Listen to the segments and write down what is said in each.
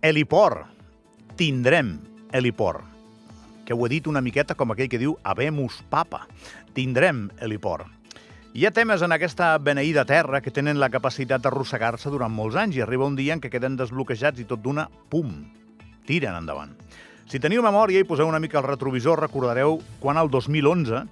Heliport. Tindrem heliport. Que ho he dit una miqueta com aquell que diu Habemus Papa. Tindrem heliport. Hi ha temes en aquesta beneïda terra que tenen la capacitat d'arrossegar-se durant molts anys i arriba un dia en què queden desbloquejats i tot d'una, pum, tiren endavant. Si teniu memòria i poseu una mica el retrovisor, recordareu quan el 2011,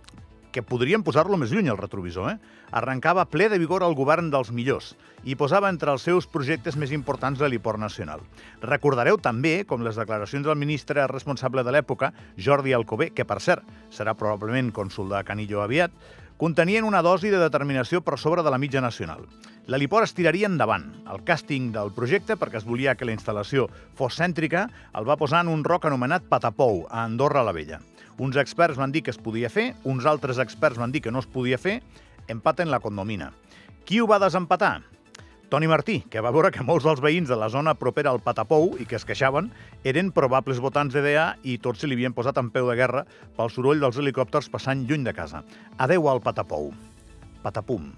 que podríem posar-lo més lluny, el retrovisor, eh? arrencava ple de vigor el govern dels millors i posava entre els seus projectes més importants l'heliport nacional. Recordareu també com les declaracions del ministre responsable de l'època, Jordi Alcobé, que per cert serà probablement cònsul de Canillo aviat, contenien una dosi de determinació per sobre de la mitja nacional. L'heliport es tiraria endavant. El càsting del projecte, perquè es volia que la instal·lació fos cèntrica, el va posar en un roc anomenat Patapou, a Andorra la Vella. Uns experts van dir que es podia fer, uns altres experts van dir que no es podia fer, empaten la condomina. Qui ho va desempatar? Toni Martí, que va veure que molts dels veïns de la zona propera al Patapou i que es queixaven eren probables votants d'EDA i tots se li havien posat en peu de guerra pel soroll dels helicòpters passant lluny de casa. Adeu al Patapou. Patapum.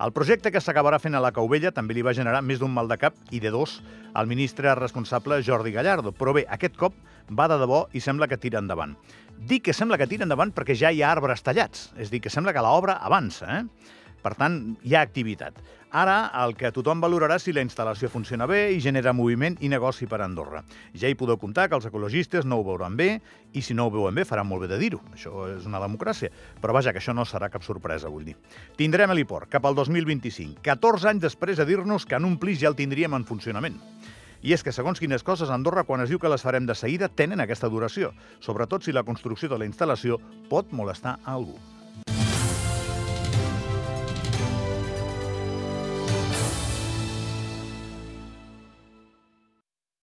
El projecte que s'acabarà fent a la Cauvella també li va generar més d'un mal de cap i de dos al ministre responsable Jordi Gallardo. Però bé, aquest cop va de debò i sembla que tira endavant. Dic que sembla que tira endavant perquè ja hi ha arbres tallats. És dir, que sembla que l'obra avança, eh? Per tant, hi ha activitat. Ara, el que tothom valorarà si la instal·lació funciona bé i genera moviment i negoci per a Andorra. Ja hi podeu comptar que els ecologistes no ho veuran bé i si no ho veuen bé faran molt bé de dir-ho. Això és una democràcia. Però vaja, que això no serà cap sorpresa, vull dir. Tindrem heliport cap al 2025, 14 anys després de dir-nos que en un plis ja el tindríem en funcionament. I és que, segons quines coses, a Andorra, quan es diu que les farem de seguida, tenen aquesta duració, sobretot si la construcció de la instal·lació pot molestar a algú.